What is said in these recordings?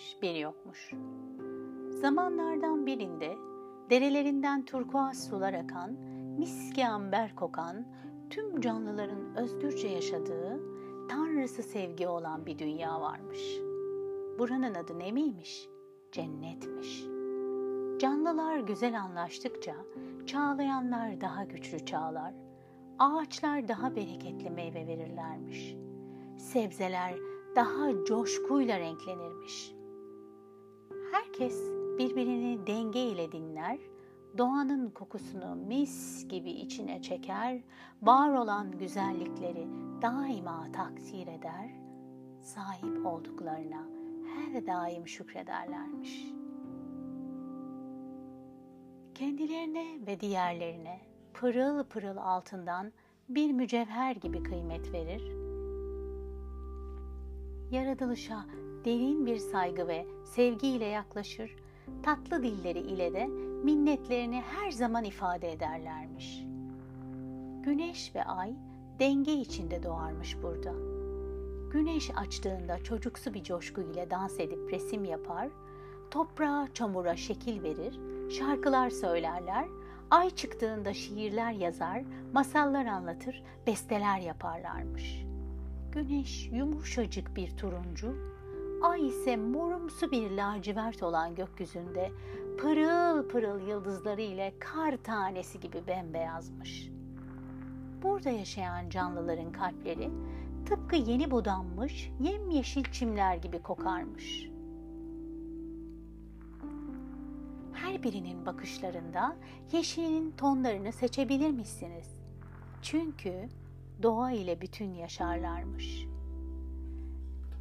varmış, bir yokmuş. Zamanlardan birinde derelerinden turkuaz sular akan, miski amber kokan, tüm canlıların özgürce yaşadığı, tanrısı sevgi olan bir dünya varmış. Buranın adı ne miymiş? Cennetmiş. Canlılar güzel anlaştıkça çağlayanlar daha güçlü çağlar, ağaçlar daha bereketli meyve verirlermiş. Sebzeler daha coşkuyla renklenirmiş. Herkes birbirini denge ile dinler, doğanın kokusunu mis gibi içine çeker, var olan güzellikleri daima takdir eder, sahip olduklarına her daim şükrederlermiş. Kendilerine ve diğerlerine pırıl pırıl altından bir mücevher gibi kıymet verir, yaratılışa derin bir saygı ve sevgiyle yaklaşır, tatlı dilleri ile de minnetlerini her zaman ifade ederlermiş. Güneş ve ay denge içinde doğarmış burada. Güneş açtığında çocuksu bir coşku ile dans edip resim yapar, toprağa, çamura şekil verir, şarkılar söylerler, ay çıktığında şiirler yazar, masallar anlatır, besteler yaparlarmış. Güneş yumuşacık bir turuncu, ay ise morumsu bir lacivert olan gökyüzünde pırıl pırıl yıldızları ile kar tanesi gibi bembeyazmış. Burada yaşayan canlıların kalpleri tıpkı yeni budanmış yemyeşil çimler gibi kokarmış. Her birinin bakışlarında yeşilin tonlarını seçebilir misiniz? Çünkü doğa ile bütün yaşarlarmış.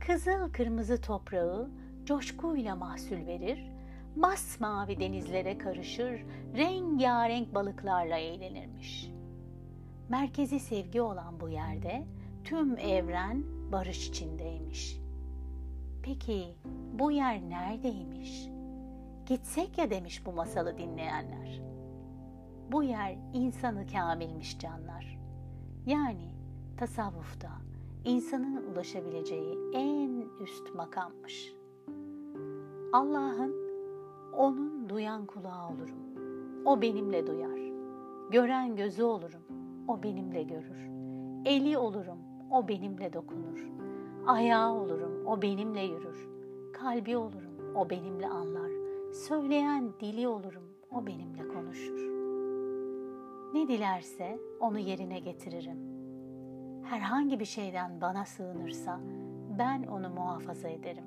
Kızıl kırmızı toprağı coşkuyla mahsul verir, masmavi denizlere karışır, rengarenk balıklarla eğlenirmiş. Merkezi sevgi olan bu yerde tüm evren barış içindeymiş. Peki bu yer neredeymiş? Gitsek ya demiş bu masalı dinleyenler. Bu yer insanı kamilmiş canlar. Yani tasavvufta insanın ulaşabileceği en üst makammış. Allah'ın onun duyan kulağı olurum. O benimle duyar. Gören gözü olurum. O benimle görür. Eli olurum. O benimle dokunur. Ayağı olurum. O benimle yürür. Kalbi olurum. O benimle anlar. Söyleyen dili olurum. O benimle konuşur. Ne dilerse onu yerine getiririm herhangi bir şeyden bana sığınırsa ben onu muhafaza ederim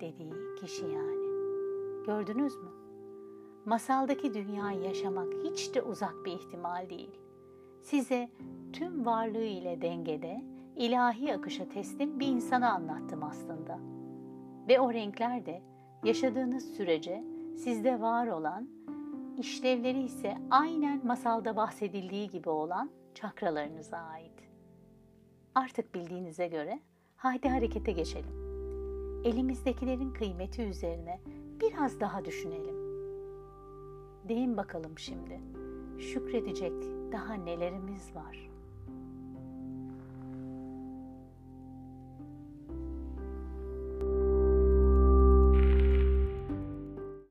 dediği kişi yani. Gördünüz mü? Masaldaki dünyayı yaşamak hiç de uzak bir ihtimal değil. Size tüm varlığı ile dengede, ilahi akışa teslim bir insanı anlattım aslında. Ve o renkler de yaşadığınız sürece sizde var olan, işlevleri ise aynen masalda bahsedildiği gibi olan çakralarınıza ait. Artık bildiğinize göre haydi harekete geçelim. Elimizdekilerin kıymeti üzerine biraz daha düşünelim. Deyin bakalım şimdi. Şükredecek daha nelerimiz var?''